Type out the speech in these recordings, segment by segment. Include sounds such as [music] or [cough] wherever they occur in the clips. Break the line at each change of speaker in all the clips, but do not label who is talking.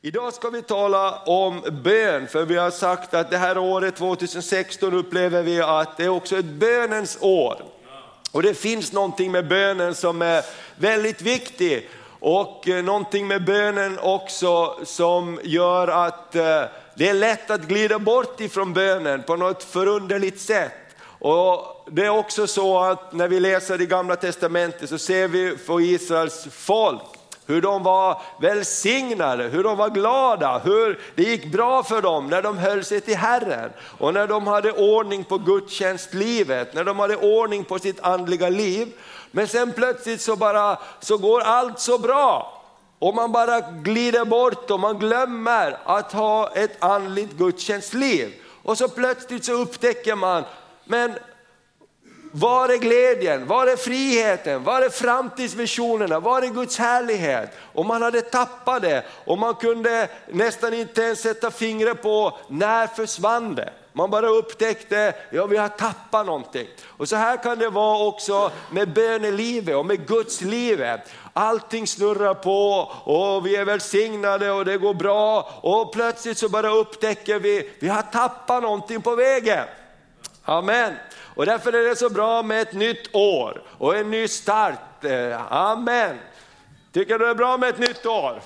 Idag ska vi tala om bön, för vi har sagt att det här året 2016 upplever vi att det är också ett bönens år. Och det finns någonting med bönen som är väldigt viktigt och eh, någonting med bönen också som gör att eh, det är lätt att glida bort ifrån bönen på något förunderligt sätt. Och Det är också så att när vi läser i gamla testamentet så ser vi för Israels folk hur de var välsignade, hur de var glada, hur det gick bra för dem när de höll sig till Herren och när de hade ordning på gudstjänstlivet, när de hade ordning på sitt andliga liv. Men sen plötsligt så, bara, så går allt så bra och man bara glider bort och man glömmer att ha ett andligt gudstjänstliv. Och så plötsligt så upptäcker man, men var är glädjen? Var är friheten? Var är framtidsvisionerna? Var är Guds härlighet? Och man hade tappat det och man kunde nästan inte ens sätta fingret på när försvann det. Man bara upptäckte, ja vi har tappat någonting. Och så här kan det vara också med bönelivet och med Guds livet. Allting snurrar på och vi är välsignade och det går bra och plötsligt så bara upptäcker vi, vi har tappat någonting på vägen. Amen. Och därför är det så bra med ett nytt år och en ny start. Eh, amen. Tycker du det är bra med ett nytt år?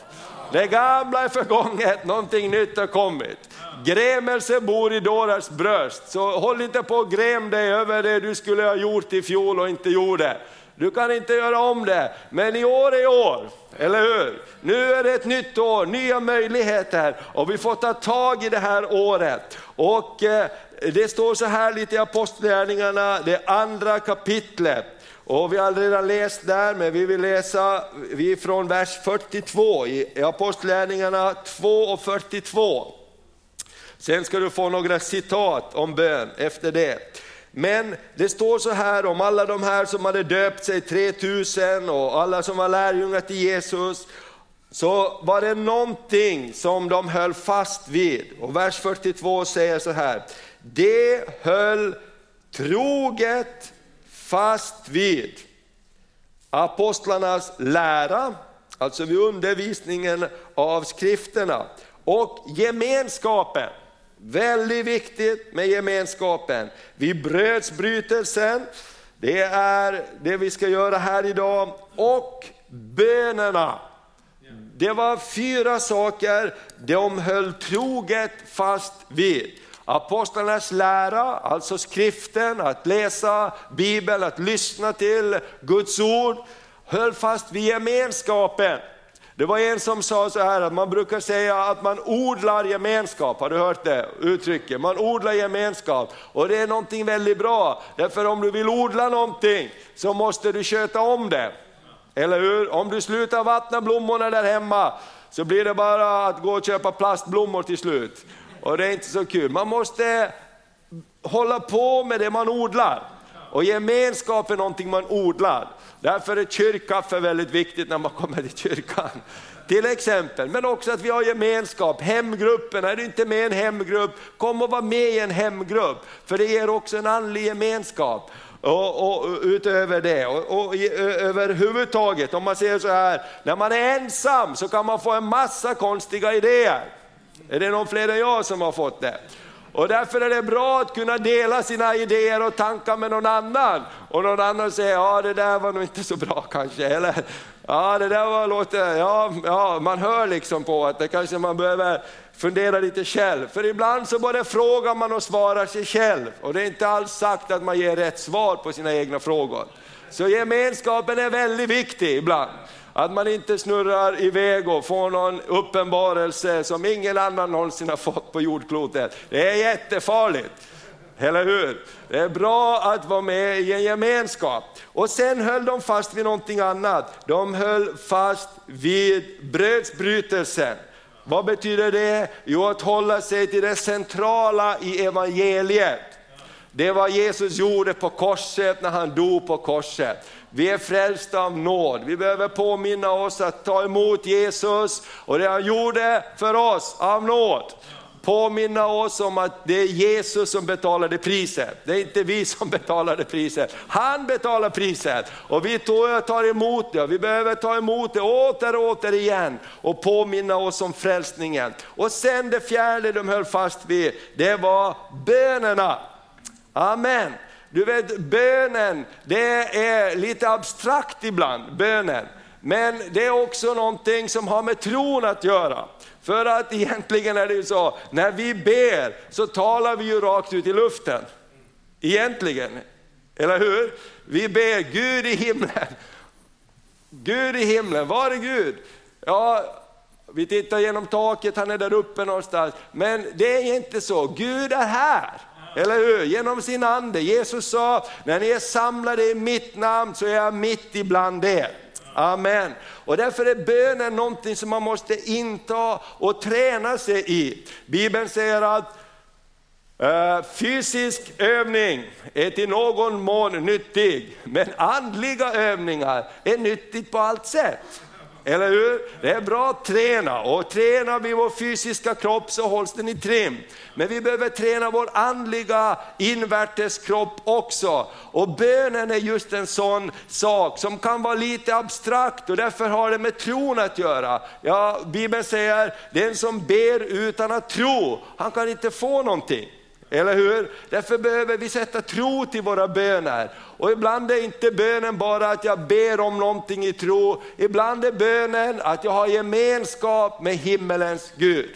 Det gamla är förgånget, någonting nytt har kommit. Grämelse bor i dårars bröst, så håll inte på och gräm dig över det du skulle ha gjort i fjol och inte gjorde. Du kan inte göra om det, men i år är år, eller hur? Nu är det ett nytt år, nya möjligheter och vi får ta tag i det här året. Och eh, det står så här lite i Apostlagärningarna, det andra kapitlet. Och vi har redan läst där, men vi vill läsa vi från vers 42 i Apostlagärningarna 2 och 42. Sen ska du få några citat om bön efter det. Men det står så här om alla de här som hade döpt sig, 3000 och alla som var lärjungar till Jesus, så var det någonting som de höll fast vid. Och vers 42 säger så här, det höll troget fast vid apostlarnas lära, alltså vid undervisningen av skrifterna och gemenskapen. Väldigt viktigt med gemenskapen. Vid brödsbrytelsen, det är det vi ska göra här idag, och bönerna. Det var fyra saker de höll troget fast vid. Apostlarnas lära, alltså skriften, att läsa Bibeln, att lyssna till Guds ord, höll fast vid gemenskapen. Det var en som sa så här att man brukar säga att man odlar gemenskap, har du hört det uttrycket? Man odlar gemenskap och det är någonting väldigt bra, därför om du vill odla någonting så måste du sköta om det. Eller hur? Om du slutar vattna blommorna där hemma så blir det bara att gå och köpa plastblommor till slut. Och det är inte så kul. Man måste hålla på med det man odlar. Och gemenskap är någonting man odlar. Därför är kyrkkaffe väldigt viktigt när man kommer till kyrkan. Till exempel, men också att vi har gemenskap, hemgruppen, är du inte med i en hemgrupp, kom och var med i en hemgrupp, för det ger också en andlig gemenskap. Och, och, utöver det, och, och överhuvudtaget, om man säger så här, när man är ensam så kan man få en massa konstiga idéer. Är det någon fler än jag som har fått det? Och därför är det bra att kunna dela sina idéer och tankar med någon annan. Och någon annan säger, ja det där var nog inte så bra kanske. Eller, ja det där var, låter, ja, ja man hör liksom på att det kanske man behöver fundera lite själv. För ibland så både frågar man och svarar sig själv. Och det är inte alls sagt att man ger rätt svar på sina egna frågor. Så gemenskapen är väldigt viktig ibland. Att man inte snurrar iväg och får någon uppenbarelse som ingen annan någonsin har fått på jordklotet. Det är jättefarligt. Eller hur? Det är bra att vara med i en gemenskap. Och sen höll de fast vid någonting annat. De höll fast vid brödsbrytelsen. Vad betyder det? Jo, att hålla sig till det centrala i evangeliet. Det var Jesus gjorde på korset när han dog på korset. Vi är frälsta av nåd. Vi behöver påminna oss att ta emot Jesus och det han gjorde för oss av nåd. påminna oss om att det är Jesus som betalade priset. Det är inte vi som betalade priset. Han betalar priset och vi tar emot det. Vi behöver ta emot det åter och åter igen och påminna oss om frälsningen. Och sen det fjärde de höll fast vid, det var bönerna. Amen. Du vet bönen, det är lite abstrakt ibland, bönen. Men det är också någonting som har med tron att göra. För att egentligen är det ju så, när vi ber så talar vi ju rakt ut i luften. Egentligen, eller hur? Vi ber Gud i himlen. Gud i himlen, var är Gud? Ja, vi tittar genom taket, han är där uppe någonstans. Men det är inte så, Gud är här. Eller hur? Genom sin ande. Jesus sa, när ni är samlade i mitt namn så är jag mitt ibland er. Amen. Och därför är bönen någonting som man måste inta och träna sig i. Bibeln säger att uh, fysisk övning är till någon mån nyttig, men andliga övningar är nyttigt på allt sätt. Eller hur? Det är bra att träna och tränar vi vår fysiska kropp så hålls den i trim. Men vi behöver träna vår andliga invärtes kropp också. Och bönen är just en sån sak som kan vara lite abstrakt och därför har det med tron att göra. Ja, Bibeln säger, den som ber utan att tro, han kan inte få någonting. Eller hur? Därför behöver vi sätta tro till våra böner. Och ibland är inte bönen bara att jag ber om någonting i tro, ibland är bönen att jag har gemenskap med himmelens Gud.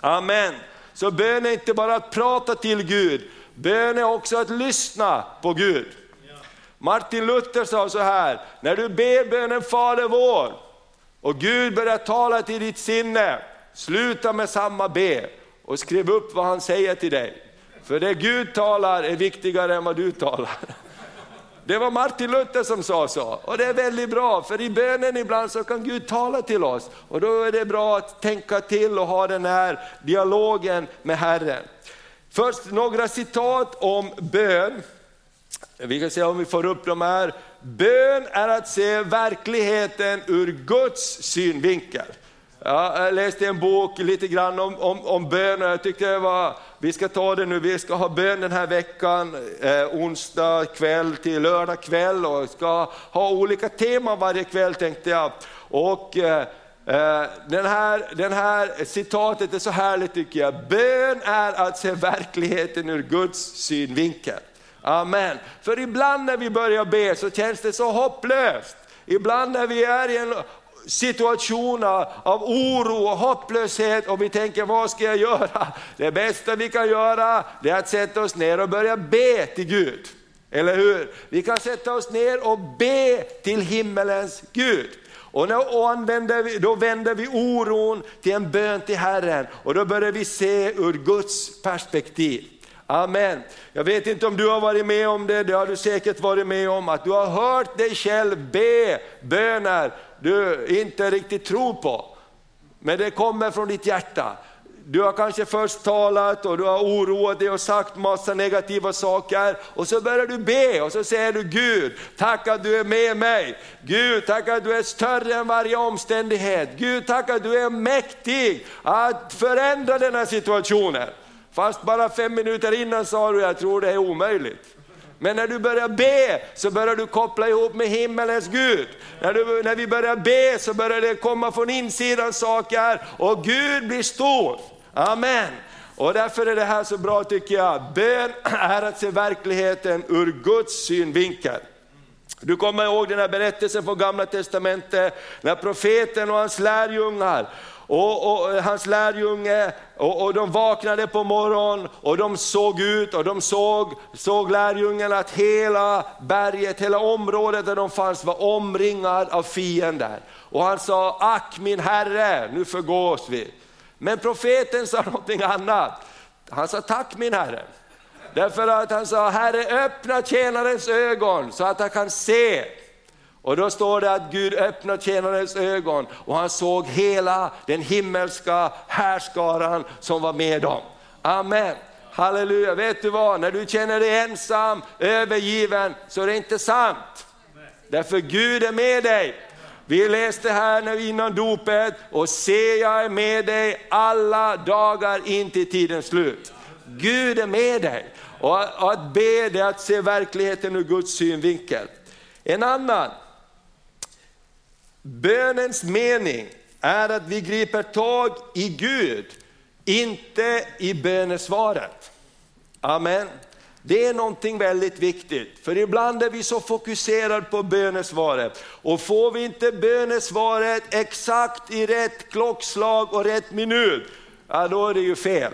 Amen. Amen. Så bön är inte bara att prata till Gud, bön är också att lyssna på Gud. Martin Luther sa så här, när du ber bönen Fader vår och Gud börjar tala till ditt sinne, sluta med samma be och skriv upp vad han säger till dig. För det Gud talar är viktigare än vad du talar. Det var Martin Luther som sa så, och det är väldigt bra, för i bönen ibland så kan Gud tala till oss, och då är det bra att tänka till och ha den här dialogen med Herren. Först några citat om bön. Vi kan se om vi får upp de här. Bön är att se verkligheten ur Guds synvinkel. Ja, jag läste en bok lite grann om, om, om bön och jag tyckte det var, vi ska ta det nu, vi ska ha bön den här veckan, eh, onsdag kväll till lördag kväll och ska ha olika teman varje kväll tänkte jag. Och eh, eh, den här, den här citatet är så härligt tycker jag, bön är att se verkligheten ur Guds synvinkel. Amen. För ibland när vi börjar be så känns det så hopplöst. Ibland när vi är i en situationer av oro och hopplöshet och vi tänker vad ska jag göra? Det bästa vi kan göra det är att sätta oss ner och börja be till Gud. Eller hur? Vi kan sätta oss ner och be till himmelens Gud. Och då, vi, då vänder vi oron till en bön till Herren och då börjar vi se ur Guds perspektiv. Amen. Jag vet inte om du har varit med om det, det har du säkert varit med om, att du har hört dig själv be böner du inte riktigt tror på. Men det kommer från ditt hjärta. Du har kanske först talat och du har oroat dig och sagt massa negativa saker och så börjar du be och så säger du Gud, tack att du är med mig. Gud, tack att du är större än varje omständighet. Gud, tack att du är mäktig att förändra den här situationen. Fast bara fem minuter innan sa du, jag tror det är omöjligt. Men när du börjar be så börjar du koppla ihop med himmelens Gud. När, du, när vi börjar be så börjar det komma från insidan saker och Gud blir stor. Amen. Och därför är det här så bra tycker jag. Bön [clears throat] är att se verkligheten ur Guds synvinkel. Du kommer ihåg den här berättelsen från gamla testamentet när profeten och hans lärjungar och, och, eh, hans lärjunge och, och, de vaknade på morgonen och de såg ut och de såg, såg lärjungen att hela berget, hela området där de fanns var omringad av fiender. Och han sa, ack min herre, nu förgås vi. Men profeten sa [laughs] någonting annat. Han sa, tack min herre. Därför att han sa, Herre öppna tjänarens ögon så att han kan se. Och då står det att Gud öppnade tjänarens ögon och han såg hela den himmelska härskaran som var med dem. Amen. Halleluja, vet du vad? När du känner dig ensam, övergiven, så är det inte sant. Därför Gud är med dig. Vi läste här innan dopet, och se jag är med dig alla dagar in till tidens slut. Gud är med dig. Och att be det är att se verkligheten ur Guds synvinkel. En annan, bönens mening är att vi griper tag i Gud, inte i bönesvaret. Amen. Det är någonting väldigt viktigt, för ibland är vi så fokuserade på bönesvaret. Och får vi inte bönesvaret exakt i rätt klockslag och rätt minut, ja då är det ju fel.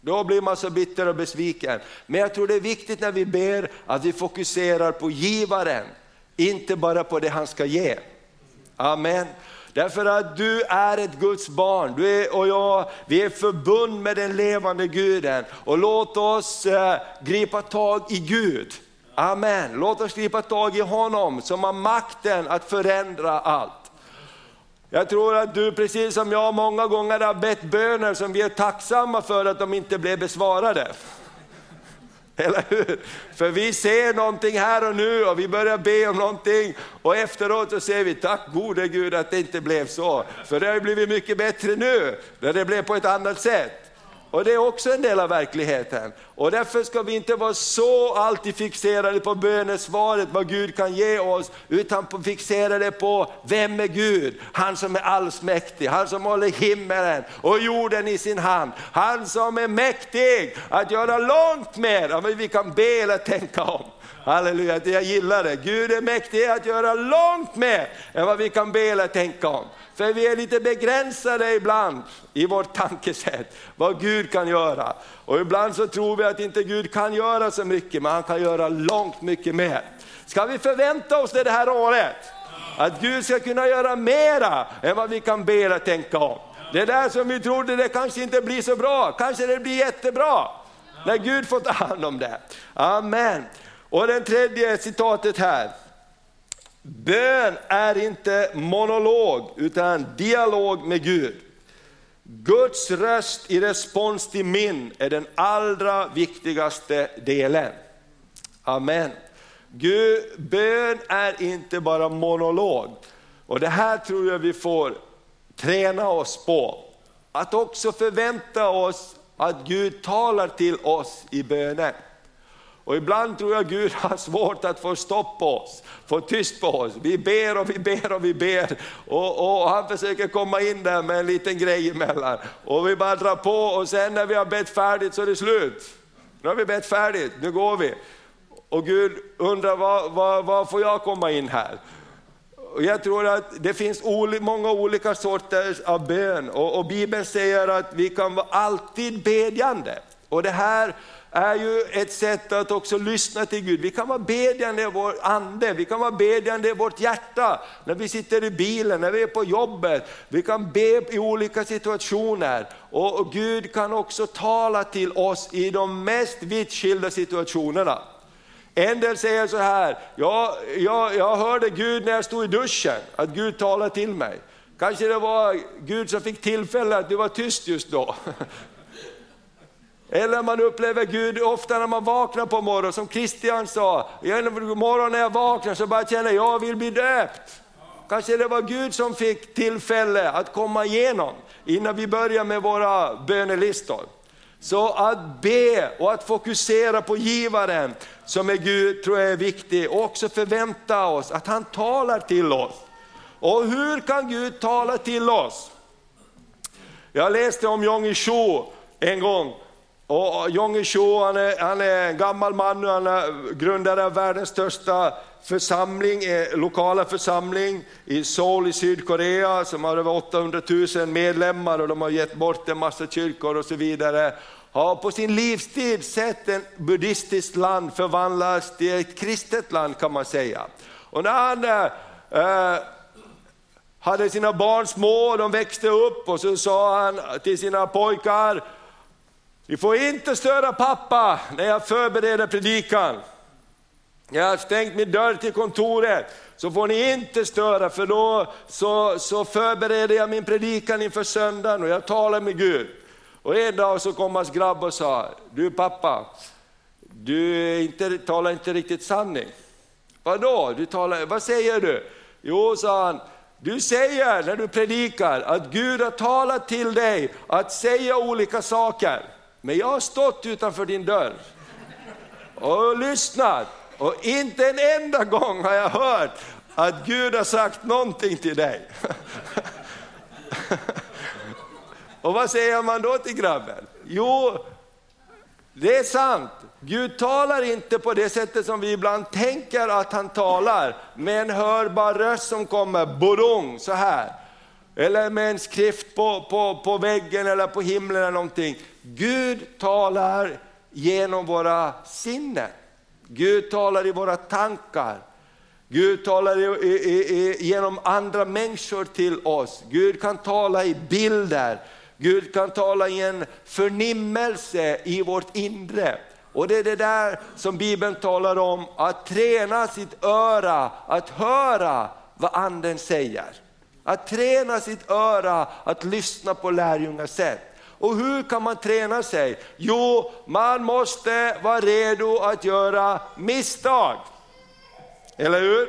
Då blir man så bitter och besviken. Men jag tror det är viktigt när vi ber att vi fokuserar på givaren, inte bara på det han ska ge. Amen. Därför att du är ett Guds barn, du är, och jag, vi är förbund med den levande Guden. Och låt oss eh, gripa tag i Gud. Amen. Låt oss gripa tag i honom som har makten att förändra allt. Jag tror att du precis som jag många gånger har bett böner som vi är tacksamma för att de inte blev besvarade. [laughs] Eller hur? För vi ser någonting här och nu och vi börjar be om någonting och efteråt så säger vi tack gode Gud att det inte blev så. För det har blivit mycket bättre nu, när det blev på ett annat sätt. Och det är också en del av verkligheten. Och därför ska vi inte vara så alltid fixerade på bönesvaret, vad Gud kan ge oss, utan fixerade på vem är Gud? Han som är allsmäktig, han som håller himmelen och jorden i sin hand. Han som är mäktig att göra långt mer än vad vi kan be eller tänka om. Halleluja, jag gillar det. Gud är mäktig att göra långt mer än vad vi kan be eller tänka om. För vi är lite begränsade ibland i vårt tankesätt, vad Gud kan göra. Och ibland så tror vi att inte Gud kan göra så mycket, men han kan göra långt mycket mer. Ska vi förvänta oss det det här året? Att Gud ska kunna göra mera än vad vi kan be eller tänka om. Det där som vi trodde det kanske inte blir så bra, kanske det blir jättebra. När Gud får ta hand om det. Amen. Och den tredje citatet här. Bön är inte monolog utan dialog med Gud. Guds röst i respons till min är den allra viktigaste delen. Amen. Gud, bön är inte bara monolog. Och det här tror jag vi får träna oss på. Att också förvänta oss att Gud talar till oss i bönen. Och ibland tror jag Gud har svårt att få stopp på oss, få tyst på oss. Vi ber och vi ber och vi ber och, och, han försöker komma in där med en liten grej emellan. Och vi bara drar på och sen när vi har bett färdigt så är det slut. Nu har vi bett färdigt, nu går vi. Och Gud undrar, var, var, var får jag komma in här? Och jag tror att det finns många olika sorters av bön och, och Bibeln säger att vi kan vara alltid bedjande. Och det här är ju ett sätt att också lyssna till Gud. Vi kan vara bedjande i vår ande, vi kan vara bedjande i vårt hjärta, när vi sitter i bilen, när vi är på jobbet. Vi kan be i olika situationer och Gud kan också tala till oss i de mest vitt skilda situationerna. En del säger så här, ja, jag, jag hörde Gud när jag stod i duschen, att Gud talade till mig. Kanske det var Gud som fick tillfälle att du var tyst just då. [laughs] Eller man upplever Gud ofta när man vaknar på morgonen, som Christian sa, morgon när jag vaknar så bara känner jag vill bli döpt. Kanske det var Gud som fick tillfälle att komma igenom innan vi börjar med våra bönelistor. Så att be och att fokusera på givaren som är Gud tror jag är viktigt och också förvänta oss att han talar till oss. Och hur kan Gud tala till oss? Jag läste om Jong Cho en gång och Jong Cho, han är, han är en gammal man nu, han är grundare av världens största församling, eh, lokala församling i Seoul i Sydkorea som har över 800 000 medlemmar och de har gett bort en massa kyrkor och så vidare. Har på sin livstid sett ett buddhistiskt land förvandlas till ett kristet land kan man säga. Och när han eh, eh hade sina barn små och de växte upp och så sa han till sina pojkar, ni får inte störa pappa när jag förbereder predikan. Jag har stängt min dörr till kontoret, så får ni inte störa för då så, så förbereder jag min predikan inför söndagen och jag talar med Gud. Och en dag så kom hans grabb och sa, du pappa, du inte, talar inte riktigt sanning. Vadå, du talar, vad säger du? Jo, sa han, Du säger när du predikar att Gud har talat till dig att säga olika saker. Men jag har stått utanför din dörr och lyssnat och inte en enda gång har jag hört att Gud har sagt någonting till dig. [laughs] och vad säger man då till grabben? Jo, det är sant. Gud talar inte på det sättet som vi ibland tänker att han talar, med en hörbar röst som kommer, bodong, så här. Eller med en skrift på, på, på väggen eller på himlen eller någonting. Gud talar genom våra sinnen. Gud talar i våra tankar. Gud talar i, i, i, genom andra människor till oss. Gud kan tala i bilder. Gud kan tala i en förnimmelse i vårt inre. Och det är det där som Bibeln talar om, att träna sitt öra att höra vad anden säger. Att träna sitt öra att lyssna på lärjungars sätt. Och hur kan man träna sig? Jo, man måste vara redo att göra misstag. Eller hur?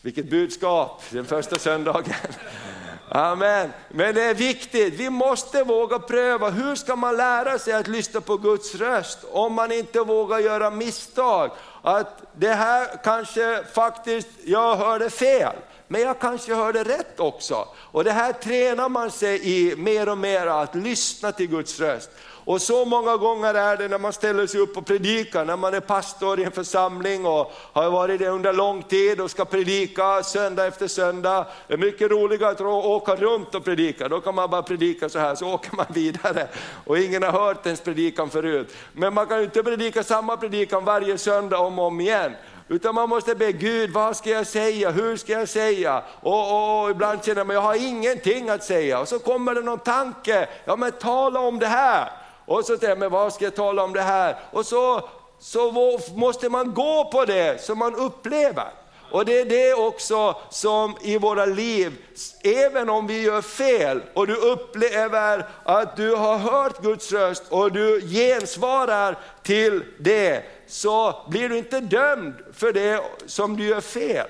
Vilket budskap den första söndagen. [laughs] Amen. Men det är viktigt, vi måste våga pröva. Hur ska man lära sig att lyssna på Guds röst om man inte vågar göra misstag? Att det här kanske faktiskt, jag hörde fel, men jag kanske hörde rätt också. Och det här tränar man sig i mer och mer, att lyssna till Guds röst. Och så många gånger är det när man ställer sig upp och predikar, när man är pastor i en församling och har varit det under lång tid och ska predika söndag efter söndag. Det är mycket roligare att åka runt och predika, då kan man bara predika så här, så åker man vidare. Och ingen har hört ens predikan förut. Men man kan ju inte predika samma predikan varje söndag om och om igen. Utan man måste be Gud, vad ska jag säga, hur ska jag säga? Och, och, och ibland känner man, jag har ingenting att säga. Och så kommer det någon tanke, ja men tala om det här. Och så tänker man, vad ska jag tala om det här? Och så, så måste man gå på det som man upplever. Och det är det också som i våra liv, även om vi gör fel och du upplever att du har hört Guds röst och du gensvarar till det, så blir du inte dömd för det som du gör fel,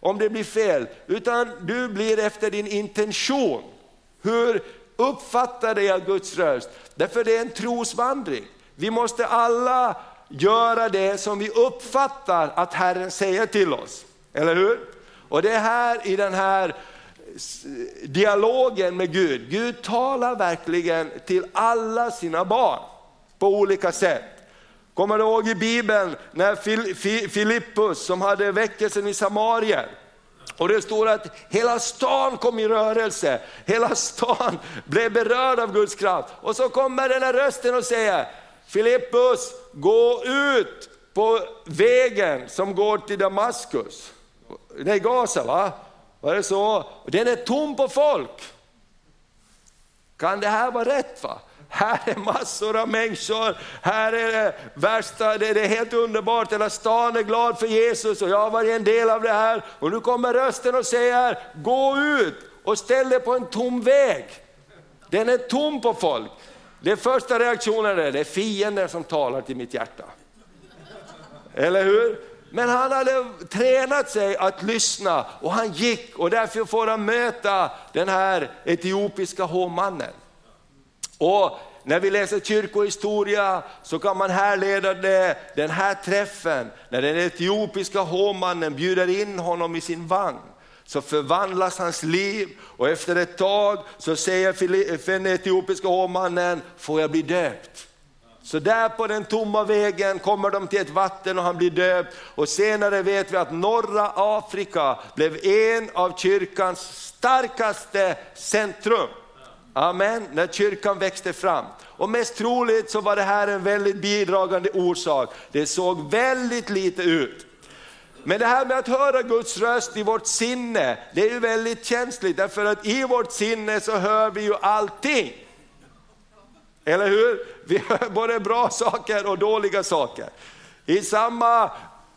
om det blir fel, utan du blir efter din intention. Hur uppfattar jag Guds röst? Därför det är en trosvandring. Vi måste alla göra det som vi uppfattar att Herren säger till oss. Eller hur? Och det är här i den här dialogen med Gud, Gud talar verkligen till alla sina barn på olika sätt. Kommer du ihåg i Bibeln när Filippus som hade väckelsen i Samarien, och det står att hela stan kom i rörelse, hela stan [laughs] blev berörd av Guds kraft. Och så kommer den här rösten och säger, Filippus, gå ut på vägen som går till Damaskus. Nej, Gaza va? Var det så? Den är tom på folk. Kan det här vara rätt? va? Här är massor av människor, här är det värsta, det är helt underbart, hela stan är glad för Jesus och jag har varit en del av det här. Och nu kommer rösten och säger, gå ut och ställ dig på en tom väg. Den är tom på folk. Det första reaktionen är, det är fienden som talar till mitt hjärta. Eller hur? Men han hade tränat sig att lyssna och han gick och därför får han möta den här etiopiska hovmannen. Och när vi läser kyrkohistoria så kan man härleda det, den här träffen, när den etiopiska hovmannen bjuder in honom i sin vagn så förvandlas hans liv och efter ett tag så säger den etiopiska hovmannen, får jag bli döpt? Så där på den tomma vägen kommer de till ett vatten och han blir döpt. Och senare vet vi att norra Afrika blev en av kyrkans starkaste centrum. Amen, när kyrkan växte fram. Och mest troligt så var det här en väldigt bidragande orsak. Det såg väldigt lite ut. Men det här med att höra Guds röst i vårt sinne, det är ju väldigt känsligt därför att i vårt sinne så hör vi ju allting. Eller hur? Vi hör både bra saker och dåliga saker. I samma,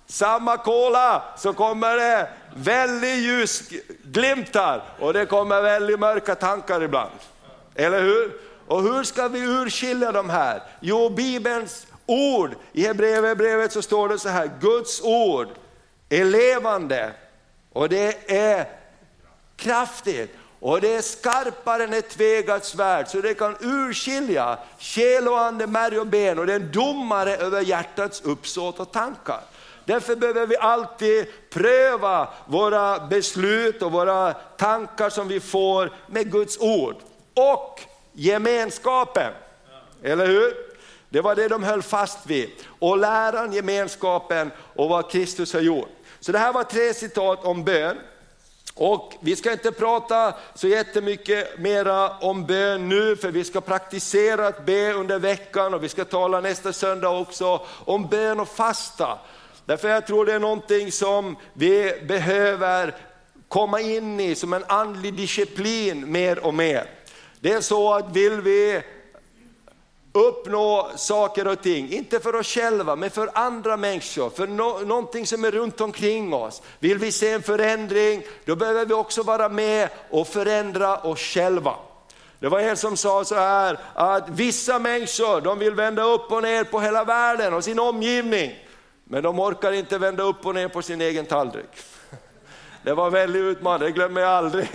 samma kola så kommer det väldigt ljusglimtar och det kommer väldigt mörka tankar ibland. Eller hur? Och hur ska vi urskilja de här? Jo, Bibelns ord, i Hebreerbrevet så står det så här, Guds ord är levande Och det är kraftigt. Och det är skarpare än ett tvegat svärd så det kan urskilja själ och ande, märg och ben och det är en domare över hjärtats uppsåt och tankar. Därför behöver vi alltid pröva våra beslut och våra tankar som vi får med Guds ord. Och gemenskapen, eller hur? Det var det de höll fast vid. Och läran, gemenskapen och vad Kristus har gjort. Så det här var tre citat om bön. Och vi ska inte prata så jättemycket mera om bön nu, för vi ska praktisera att be under veckan och vi ska tala nästa söndag också om bön och fasta. Därför jag tror det är någonting som vi behöver komma in i som en andlig disciplin mer och mer. Det är så att vill vi uppnå saker och ting, inte för oss själva men för andra människor, för no någonting som är runt omkring oss. Vill vi se en förändring, då behöver vi också vara med och förändra oss själva. Det var en som sa så här att vissa människor de vill vända upp och ner på hela världen och sin omgivning, men de orkar inte vända upp och ner på sin egen tallrik. [laughs] Det var väldigt utmanande, det glömmer jag aldrig.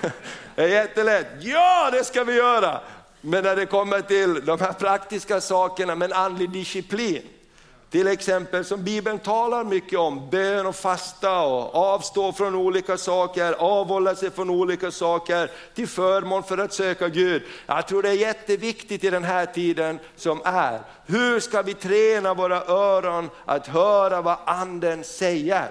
[laughs] Det är jättelätt, ja det ska vi göra! Men när det kommer till de här praktiska sakerna med andlig disciplin, till exempel som Bibeln talar mycket om, bön och fasta och avstå från olika saker, avhålla sig från olika saker till förmån för att söka Gud. Jag tror det är jätteviktigt i den här tiden som är. Hur ska vi träna våra öron att höra vad anden säger?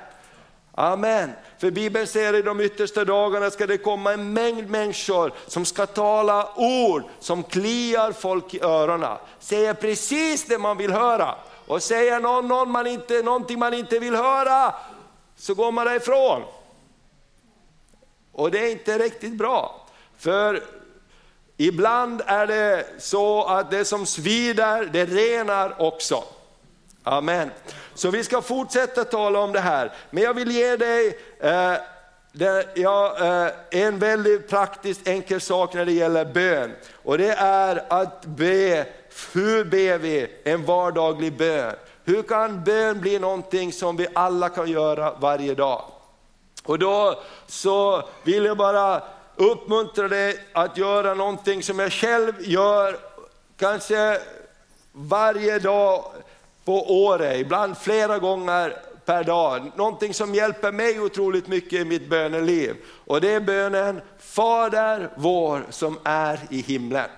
Amen. För Bibeln säger i de yttersta dagarna ska det komma en mängd människor som ska tala ord som kliar folk i öronen. Säger precis det man vill höra. Och säger någon, någon man inte, någonting man inte vill höra, så går man därifrån. Och det är inte riktigt bra. För ibland är det så att det som svider, det renar också. Amen. Så vi ska fortsätta tala om det här, men jag vill ge dig eh, det, ja, eh, en väldigt praktiskt enkel sak när det gäller bön. Och det är att be, hur ber vi en vardaglig bön? Hur kan bön bli någonting som vi alla kan göra varje dag? Och då så vill jag bara uppmuntra dig att göra någonting som jag själv gör, kanske varje dag på året, ibland flera gånger per dag. Någonting som hjälper mig otroligt mycket i mitt böneliv. Och det är bönen Fader vår som är i himlen.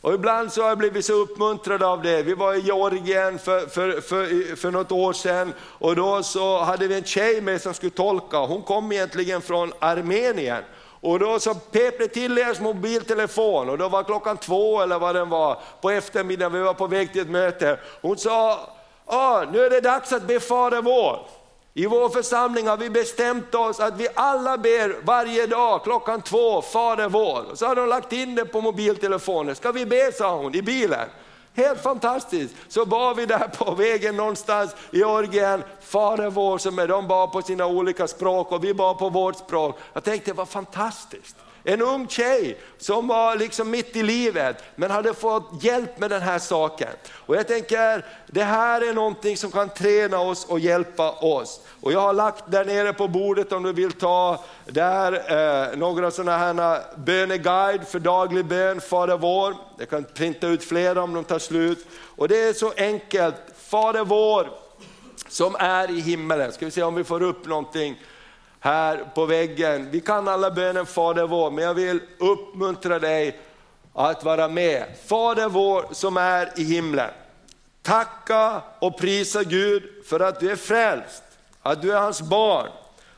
Och ibland så har jag blivit så uppmuntrad av det. Vi var i Georgien för, för, för, för något år sedan och då så hade vi en tjej med som skulle tolka. Hon kom egentligen från Armenien. Och då så pep det till deras mobiltelefon och då var klockan två eller vad den var på eftermiddagen, vi var på väg till ett möte. Hon sa, ah, nu är det dags att be Fader vår. I vår församling har vi bestämt oss att vi alla ber varje dag klockan två, Fader vår. Så har de lagt in det på mobiltelefonen. Ska vi be, sa hon i bilen. Helt fantastiskt. Så bad vi där på vägen någonstans i Georgien, Fader vår, som är, de bad på sina olika språk och vi bad på vårt språk. Jag tänkte, vad fantastiskt. En ung tjej som var liksom mitt i livet men hade fått hjälp med den här saken. Och jag tänker, det här är någonting som kan träna oss och hjälpa oss. Och jag har lagt där nere på bordet om du vill ta där eh, några sådana här böneguide för daglig bön, Fader vår. Jag kan printa ut flera om de tar slut. Och det är så enkelt, Fader vår som är i himmelen. Ska vi se om vi får upp någonting här på väggen. Vi kan alla bönen Fader vår, men jag vill uppmuntra dig att vara med. Fader vår som är i himlen. Tacka och prisa Gud för att du är frälst, att du är hans barn,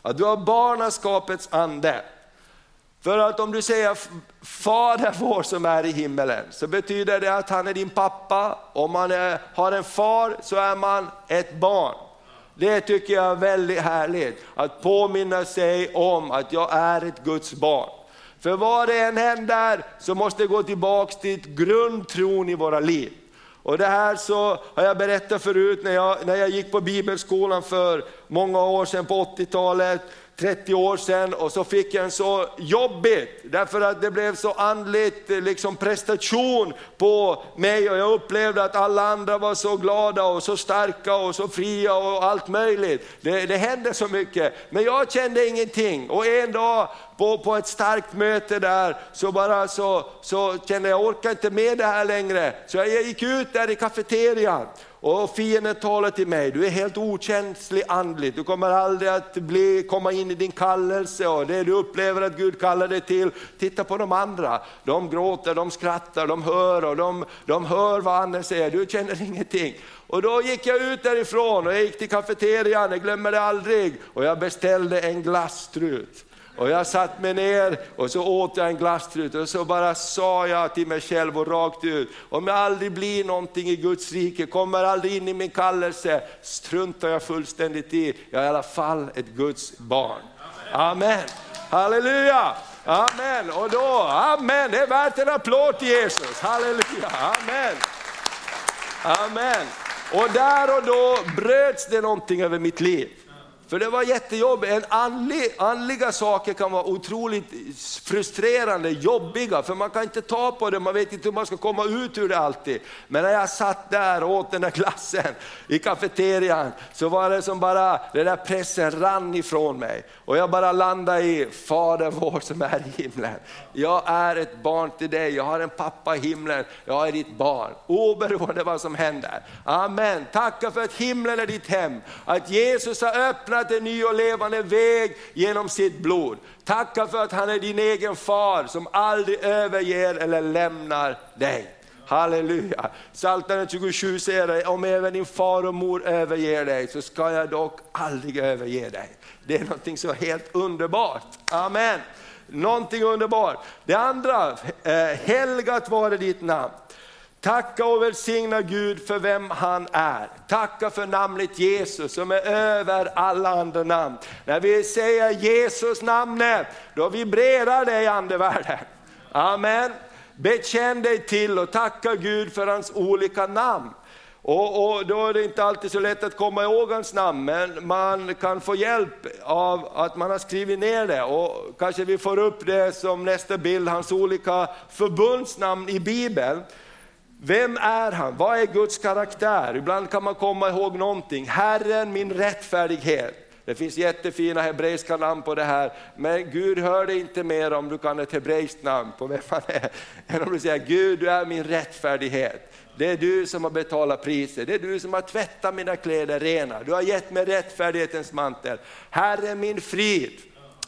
att du har barnaskapets ande. För att om du säger Fader vår som är i himmelen, så betyder det att han är din pappa. Om man är, har en far så är man ett barn. Det tycker jag är väldigt härligt, att påminna sig om att jag är ett Guds barn. För vad det än händer så måste det gå tillbaka till grundtron i våra liv. Och det här så har jag berättat förut när jag, när jag gick på bibelskolan för många år sedan på 80-talet. 30 år sedan och så fick jag en så jobbigt, därför att det blev så andligt eh, liksom prestation på mig och jag upplevde att alla andra var så glada och så starka och så fria och allt möjligt. Det, det hände så mycket, men jag kände ingenting och en dag på, på ett starkt möte där så bara så, så kände jag, jag orkar inte med det här längre. Så jag gick ut där i kafeterian och fienden talar till mig, du är helt okänslig andligt, du kommer aldrig att bli, komma in i din kallelse och det du upplever att Gud kallar dig till. Titta på de andra, de gråter, de skrattar, de hör och de, de hör vad andra säger, du känner ingenting. Och då gick jag ut därifrån och jag gick till kafeterian, jag glömmer det aldrig, och jag beställde en glasstrut. Och jag satt mig ner och så åt jag en glasstrut och så bara sa jag till mig själv och rakt ut, om jag aldrig blir någonting i Guds rike, kommer aldrig in i min kallelse, struntar jag fullständigt i, jag är i alla fall ett Guds barn. Amen, halleluja! Amen, och då, amen, det är värt en applåd till Jesus, halleluja, amen. Amen. Och där och då bröts det någonting över mitt liv. För det var jättejobbigt, en andlig, andliga saker kan vara otroligt frustrerande, jobbiga, för man kan inte ta på det, man vet inte hur man ska komma ut ur det alltid. Men när jag satt där och åt den där glassen i kafeterian, så var det som bara, den där pressen rann ifrån mig. Och jag bara landade i, Fader vår som är i himlen. Jag är ett barn till dig, jag har en pappa i himlen, jag är ditt barn. Oberoende vad som händer. Amen, tacka för att himlen är ditt hem, att Jesus har öppnat en ny och levande väg genom sitt blod. Tacka för att han är din egen far som aldrig överger eller lämnar dig. Halleluja! Psaltaren 27 säger om även din far och mor överger dig så ska jag dock aldrig överge dig. Det är någonting så helt underbart. Amen! Någonting underbart. Det andra, eh, helgat vare ditt namn. Tacka och välsigna Gud för vem han är. Tacka för namnet Jesus som är över alla andra namn. När vi säger Jesus namnet, då vibrerar det i andevärlden. Amen. Bekänn dig till och tacka Gud för hans olika namn. Och, och, Då är det inte alltid så lätt att komma ihåg hans namn, men man kan få hjälp av att man har skrivit ner det. Och Kanske vi får upp det som nästa bild, hans olika förbundsnamn i Bibeln. Vem är han? Vad är Guds karaktär? Ibland kan man komma ihåg någonting. Herren min rättfärdighet. Det finns jättefina hebreiska namn på det här, men Gud hör dig inte mer om du kan ett hebreiskt namn på vem han är, [laughs] än om du säger Gud du är min rättfärdighet. Det är du som har betalat priset, det är du som har tvättat mina kläder rena, du har gett mig rättfärdighetens mantel. Herre min frid,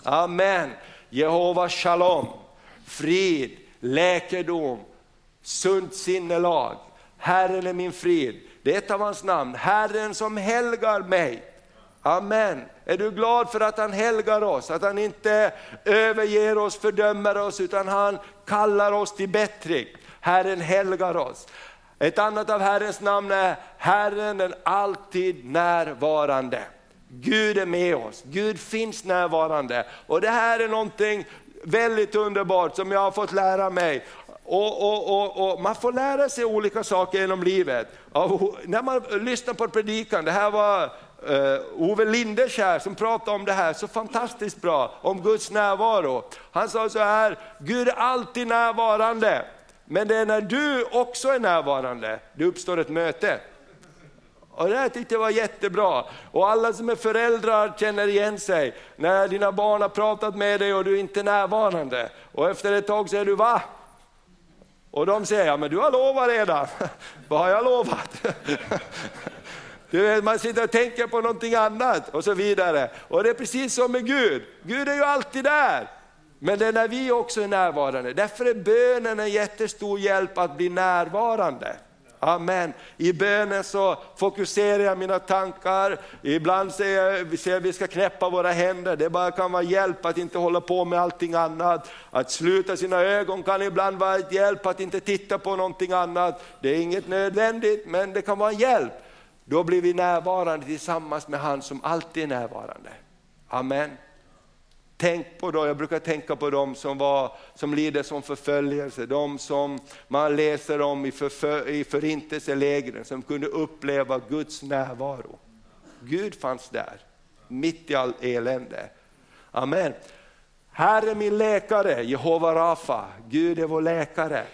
Amen. Jehova shalom, frid, läkedom, sunt sinnelag. Herren är min frid. Det är ett av hans namn, Herren som helgar mig. Amen. Är du glad för att han helgar oss, att han inte överger oss, fördömer oss, utan han kallar oss till bättring. Herren helgar oss. Ett annat av Herrens namn är Herren den alltid närvarande. Gud är med oss, Gud finns närvarande. Och det här är någonting väldigt underbart som jag har fått lära mig. Och, och, och, och, Man får lära sig olika saker genom livet. när man lyssnar på predikan, det här var uh, Ove Lindeskär som pratade om det här så fantastiskt bra, om Guds närvaro. Han sa så här, Gud är alltid närvarande, men det är när du också är närvarande, det uppstår ett möte. Och det här tyckte jag var jättebra. Och alla som är föräldrar känner igen sig. När dina barn har pratat med dig och du är inte är närvarande. Och efter ett tag säger du, va? Och de säger, ja men du har lovat redan. [laughs] Vad har jag lovat? [laughs] Du vet, man sitter och tänker på någonting annat och så vidare. Och det är precis som med Gud, Gud är ju alltid där. Men det är när vi också är närvarande. Därför är bönen en jättestor hjälp att bli närvarande. Amen. I bönen så fokuserar jag mina tankar, ibland säger jag att vi ska knäppa våra händer, det bara kan vara hjälp att inte hålla på med allting annat. Att sluta sina ögon kan ibland vara ett hjälp att inte titta på någonting annat. Det är inget nödvändigt men det kan vara en hjälp. Då blir vi närvarande tillsammans med han som alltid är närvarande. Amen. Tänk på då, jag brukar tänka på dem som, var, som lider som förföljelse, de som man läser om i, förfö, i förintelselägren, som kunde uppleva Guds närvaro. Gud fanns där, mitt i allt elände. Amen. Herre min läkare, Jehova Rafa, Gud är vår läkare.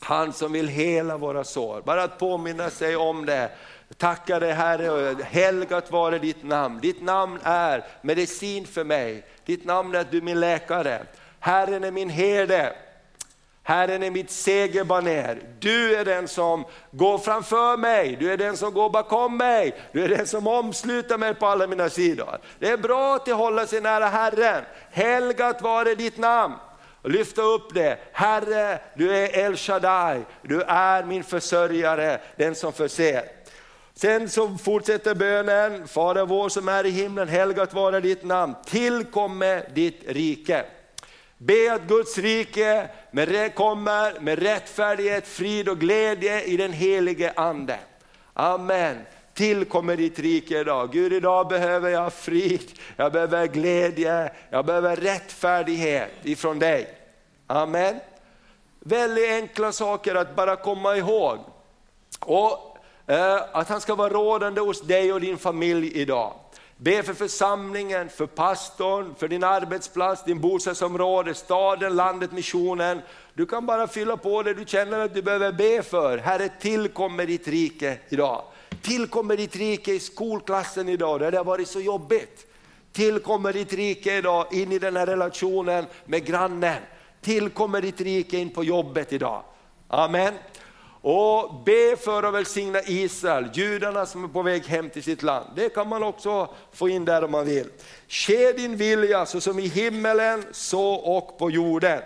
Han som vill hela våra sår. Bara att påminna sig om det. Tacka dig Herre, helgat vare ditt namn. Ditt namn är medicin för mig. Ditt namn är att du är min läkare. Herren är min herde. Herren är mitt segerbaner. Du är den som går framför mig, du är den som går bakom mig, du är den som omsluter mig på alla mina sidor. Det är bra att hålla sig nära Herren. Helgat vare ditt namn. Lyfta upp det. Herre, du är El Shaddai, du är min försörjare, den som förser. Sen så fortsätter bönen, Fader vår som är i himlen, helgat vare ditt namn, tillkomme ditt rike. Be att Guds rike med, kommer med rättfärdighet, frid och glädje i den helige Ande. Amen. Tillkommer ditt rike idag. Gud idag behöver jag frid, jag behöver glädje, jag behöver rättfärdighet ifrån dig. Amen. Väldigt enkla saker att bara komma ihåg. Och Eh, att han ska vara rådande hos dig och din familj idag. Be för församlingen, för pastorn, för din arbetsplats, din bostadsområde, staden, landet, missionen. Du kan bara fylla på det du känner att du behöver be för. Herre, tillkommer ditt rike idag. Tillkommer ditt rike i skolklassen idag, där det har varit så jobbigt. Tillkommer ditt rike idag in i den här relationen med grannen. Tillkommer ditt rike in på jobbet idag. Amen. Och be för att välsigna Israel, judarna som är på väg hem till sitt land. Det kan man också få in där om man vill. Ske din vilja så som i himmelen, så och på jorden.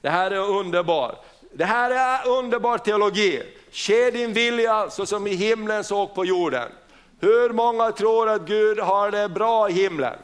Det här är underbart. Det här är underbar teologi. Ske din vilja så som i himlen, så och på jorden. Hur många tror att Gud har det bra i himlen?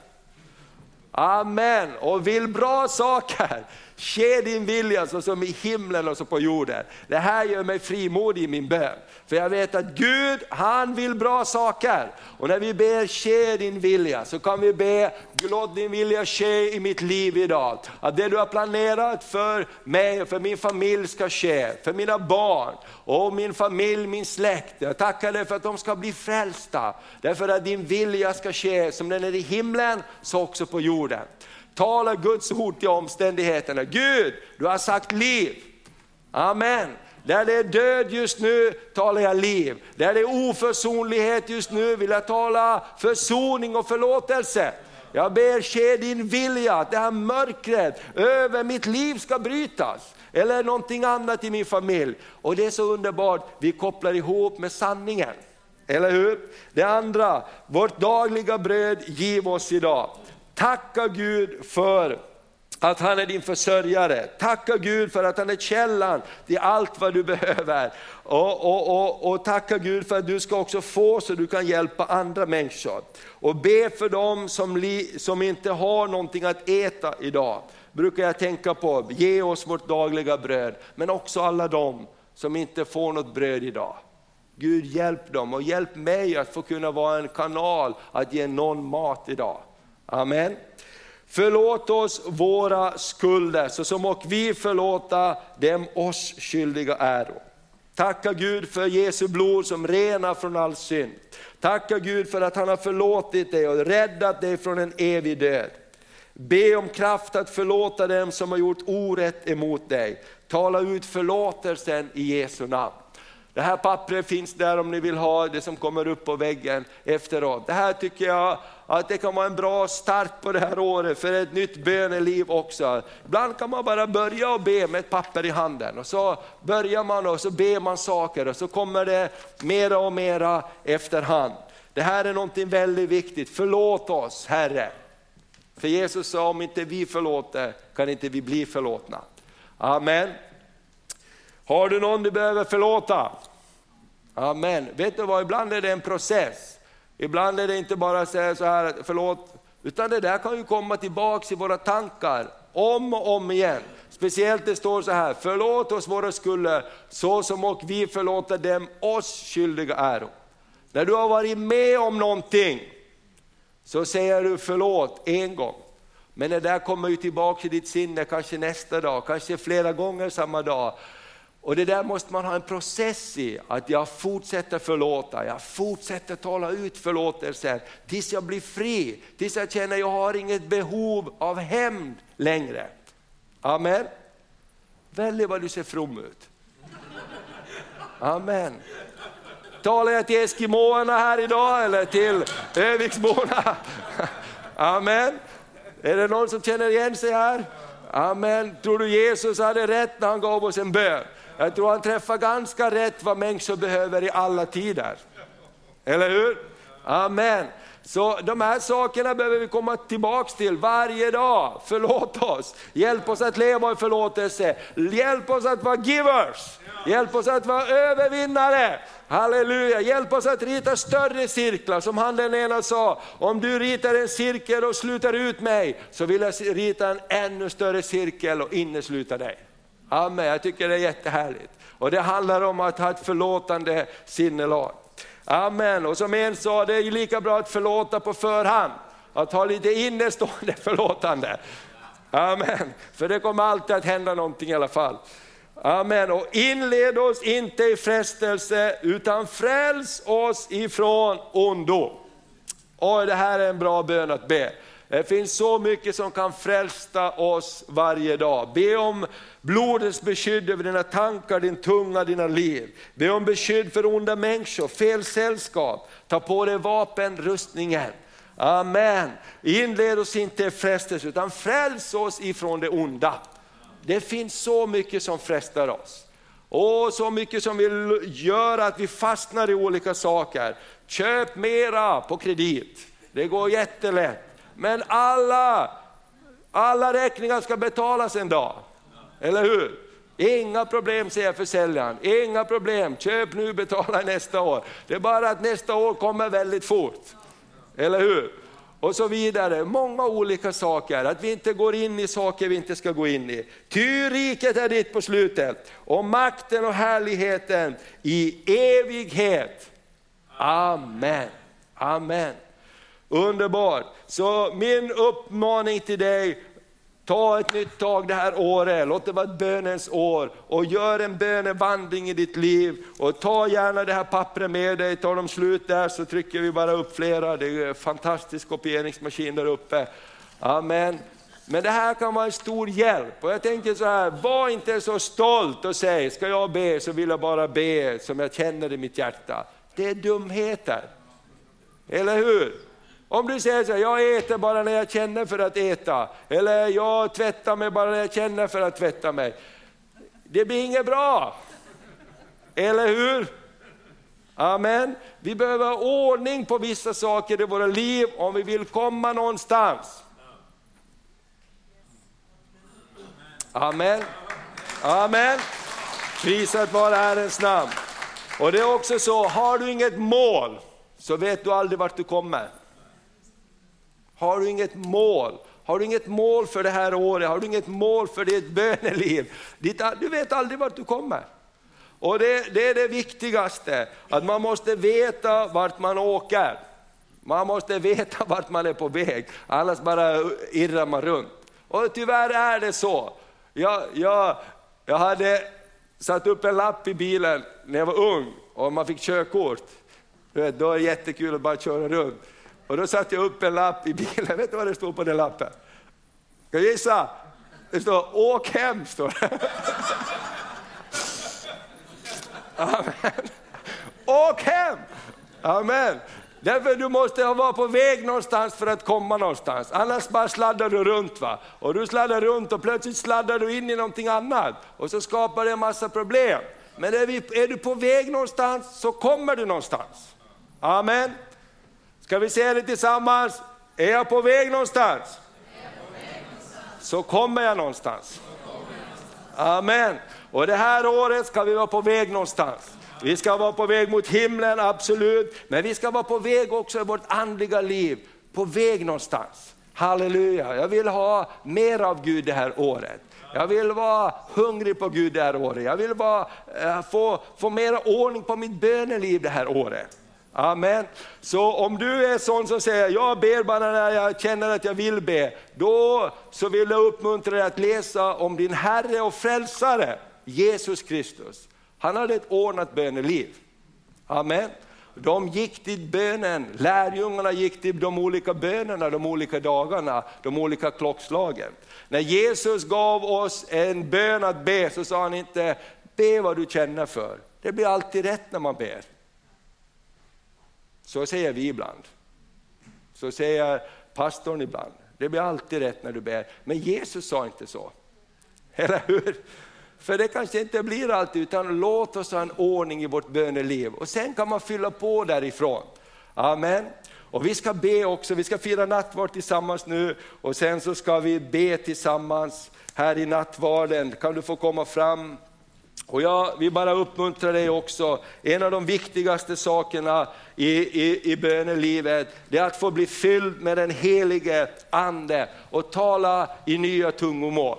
Amen, och vill bra saker. Ske din vilja så som i himlen och så på jorden. Det här gör mig frimodig i min bön. För jag vet att Gud, han vill bra saker. Och när vi ber ske din vilja så kan vi be, låt din vilja ske i mitt liv idag. Att det du har planerat för mig och för min familj ska ske, för mina barn och min familj, min släkt. Jag tackar dig för att de ska bli frälsta. Därför att din vilja ska ske som den är i himlen, så också på jorden. Tala Guds ord till omständigheterna. Gud, du har sagt liv. Amen. Där det är död just nu talar jag liv. Där det är oförsonlighet just nu vill jag tala försoning och förlåtelse. Jag ber ske din vilja att det här mörkret över mitt liv ska brytas. Eller någonting annat i min familj. Och det är så underbart, vi kopplar ihop med sanningen. Eller hur? Det andra, vårt dagliga bröd giv oss idag. Tacka Gud för att han är din försörjare. Tacka Gud för att han är källan till allt vad du behöver. Och, och, och, och, tacka Gud för att du ska också få så du kan hjälpa andra människor. Och be för dem som, li, som inte har någonting att äta idag. Brukar jag tänka på, ge oss vårt dagliga bröd. Men också alla dem som inte får något bröd idag. Gud hjälp dem och hjälp mig att få kunna vara en kanal att ge någon mat idag. Amen. Förlåt oss våra skulder så som och vi förlåta dem oss skyldiga äro. Tacka Gud för Jesu blod som renar från all synd. Tacka Gud för att han har förlåtit dig och räddat dig från en evig död. Be om kraft att förlåta dem som har gjort orätt emot dig. Tala ut förlåtelsen i Jesu namn. Det här pappret finns där om ni vill ha det som kommer upp på väggen efteråt. Det här tycker jag att det kan vara en bra start på det här året för ett nytt böneliv också. Ibland kan man bara börja och be med ett papper i handen och så börjar man och så ber man saker och så kommer det mera och mera efterhand. Det här är någonting väldigt viktigt, förlåt oss Herre. För Jesus sa om inte vi förlåter kan inte vi bli förlåtna. Amen. Har du någon du behöver förlåta? Amen. Vet du vad, ibland är det en process. Ibland är det inte bara att säga så här, förlåt, utan det där kan ju komma tillbaks i våra tankar om och om igen. Speciellt det står så här, förlåt oss våra skulder så som och vi förlåter dem oss skyldiga äro. När du har varit med om någonting så säger du förlåt en gång. Men det där kommer ju tillbaka i ditt sinne kanske nästa dag, kanske flera gånger samma dag. Och det där måste man ha en process i, att jag fortsätter förlåta, jag fortsätter tala ut förlåtelser tills jag blir fri, tills jag känner att jag har inget behov av hämnd längre. Amen. Välj vad du ser from ut. Amen. Talar jag till eskimåerna här idag eller till Öviksborna? Amen. Är det någon som känner igen sig här? Amen. Tror du Jesus hade rätt när han gav oss en bön? Jag tror han träffar ganska rätt vad människor behöver i alla tider. Eller hur? Amen. Så de här sakerna behöver vi komma tillbaks till varje dag. Förlåt oss, hjälp oss att leva i förlåtelse, hjälp oss att vara givers, hjälp oss att vara övervinnare. Halleluja, hjälp oss att rita större cirklar som han den ena sa, om du ritar en cirkel och slutar ut mig så vill jag rita en ännu större cirkel och innesluta dig. Amen, jag tycker det är jättehärligt. Och det handlar om att ha ett förlåtande sinnelag. Amen, och som en sa, det är lika bra att förlåta på förhand. Att ha lite innestående [laughs] förlåtande. Amen, för det kommer alltid att hända någonting i alla fall. Amen, och inled oss inte i frestelse utan fräls oss ifrån ondo. Oj, det här är en bra bön att be. Det finns så mycket som kan frälsa oss varje dag. Be om blodets beskydd över dina tankar, din tunga, dina liv. Be om beskydd för onda människor, fel sällskap. Ta på dig vapenrustningen. Amen. Inled oss inte i frestelse utan fräls oss ifrån det onda. Det finns så mycket som frestar oss. Och så mycket som vill göra att vi fastnar i olika saker. Köp mera på kredit, det går jättelätt. Men alla, alla räkningar ska betalas en dag. Eller hur? Inga problem säger försäljaren, inga problem, köp nu, betala nästa år. Det är bara att nästa år kommer väldigt fort. Eller hur? Och så vidare, många olika saker, att vi inte går in i saker vi inte ska gå in i. Ty riket är ditt på slutet, och makten och härligheten i evighet. Amen. Amen. Underbart! Så min uppmaning till dig, ta ett nytt tag det här året, låt det vara ett bönens år och gör en bönevandring i ditt liv. Och ta gärna det här pappret med dig, tar de slut där så trycker vi bara upp flera, det är en fantastisk kopieringsmaskin där uppe. Amen. Men det här kan vara en stor hjälp. Och jag tänker så här, var inte så stolt och säg, ska jag be så vill jag bara be som jag känner i mitt hjärta. Det är dumheter. Eller hur? Om du säger så här, jag äter bara när jag känner för att äta, eller jag tvättar mig bara när jag känner för att tvätta mig. Det blir inget bra. Eller hur? Amen. Vi behöver ha ordning på vissa saker i våra liv om vi vill komma någonstans. Amen. Amen. Prisat vare Herrens namn. Och det är också så, har du inget mål så vet du aldrig vart du kommer. Har du inget mål? Har du inget mål för det här året? Har du inget mål för ditt böneliv? Du vet aldrig vart du kommer. Och det, det, är det viktigaste, att man måste veta vart man åker. Man måste veta vart man är på väg, annars bara irrar man runt. Och tyvärr är det så. Jag, jag, jag hade satt upp en lapp i bilen när jag var ung och man fick körkort. Då är det jättekul att bara köra runt. Och då satte jag upp en lapp i bilen, [laughs] vet du vad det stod på den lappen? Ska du gissa? Det står åk hem, står det. [laughs] Amen. Åk hem! Amen. Därför du måste vara på väg någonstans för att komma någonstans, annars bara sladdar du runt. Va? Och du sladdar runt och plötsligt sladdar du in i någonting annat och så skapar det en massa problem. Men är, vi, är du på väg någonstans så kommer du någonstans. Amen. Ska vi säga det tillsammans? Är jag på väg någonstans? Så kommer jag någonstans. Amen. Och det här året ska vi vara på väg någonstans. Vi ska vara på väg mot himlen, absolut. Men vi ska vara på väg också i vårt andliga liv, på väg någonstans. Halleluja, jag vill ha mer av Gud det här året. Jag vill vara hungrig på Gud det här året. Jag vill vara, eh, få, få mer ordning på mitt böneliv det här året. Amen. Så om du är sån som säger, jag ber bara när jag känner att jag vill be, då så vill jag uppmuntra dig att läsa om din Herre och Frälsare. Jesus Kristus, han hade ett ordnat böneliv. Amen. De gick till bönen, lärjungarna gick till de olika bönerna de olika dagarna, de olika klockslagen. När Jesus gav oss en bön att be så sa han inte, be vad du känner för. Det blir alltid rätt när man ber. Så säger vi ibland. Så säger pastorn ibland. Det blir alltid rätt när du ber. Men Jesus sa inte så. Eller hur? För det kanske inte blir alltid, utan låt oss ha en ordning i vårt böneliv. Och sen kan man fylla på därifrån. Amen. Och vi ska be också, vi ska fira nattvard tillsammans nu och sen så ska vi be tillsammans här i nattvarden. Kan du få komma fram? Och jag vill bara uppmuntra dig också, en av de viktigaste sakerna i, i, i bönelivet, det är att få bli fylld med den helige Ande och tala i nya tungomål.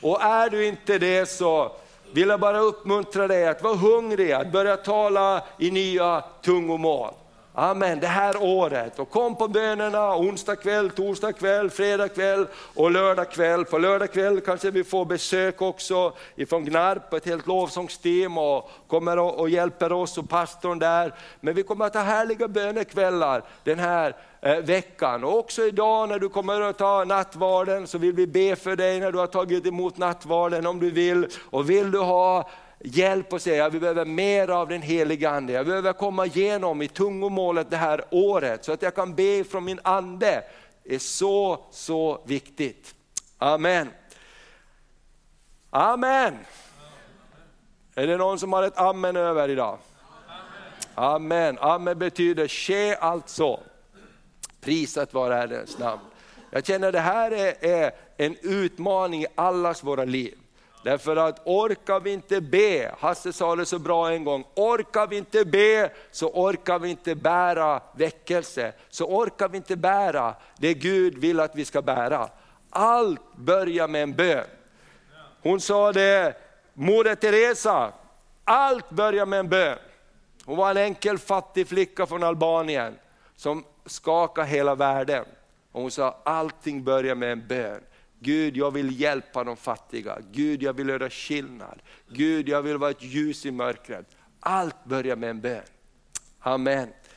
Och är du inte det så vill jag bara uppmuntra dig att vara hungrig, att börja tala i nya tungomål. Amen, det här året. Och kom på bönerna onsdag kväll, torsdag kväll, fredag kväll och lördag kväll. På lördag kväll kanske vi får besök också ifrån Gnarp, ett helt lovsångsteam och kommer och hjälper oss och pastorn där. Men vi kommer att ha härliga bönekvällar den här eh, veckan. Och också idag när du kommer att ta nattvarden så vill vi be för dig när du har tagit emot nattvarden om du vill. Och vill du ha hjälp och säga, vi behöver mer av den heliga Ande. Jag behöver komma igenom i tungomålet det här året så att jag kan be från min Ande. Det är så, så viktigt. Amen. Amen. Är det någon som har ett amen över idag? Amen. Amen betyder ske alltså. Prisat vare Herrens namn. Jag känner att det här är, är en utmaning i allas våra liv. Därför att orkar vi inte be, Hasse sa det så bra en gång, orkar vi inte be så orkar vi inte bära väckelse, så orkar vi inte bära det Gud vill att vi ska bära. Allt börjar med en bön. Hon sa det, Moder Teresa, allt börjar med en bön. Hon var en enkel fattig flicka från Albanien som skakade hela världen. Och hon sa, allting börjar med en bön. Gud, jag vill hjälpa de fattiga. Gud, jag vill göra skillnad. Gud, jag vill vara ett ljus i mörkret. Allt börjar med en bön. Amen.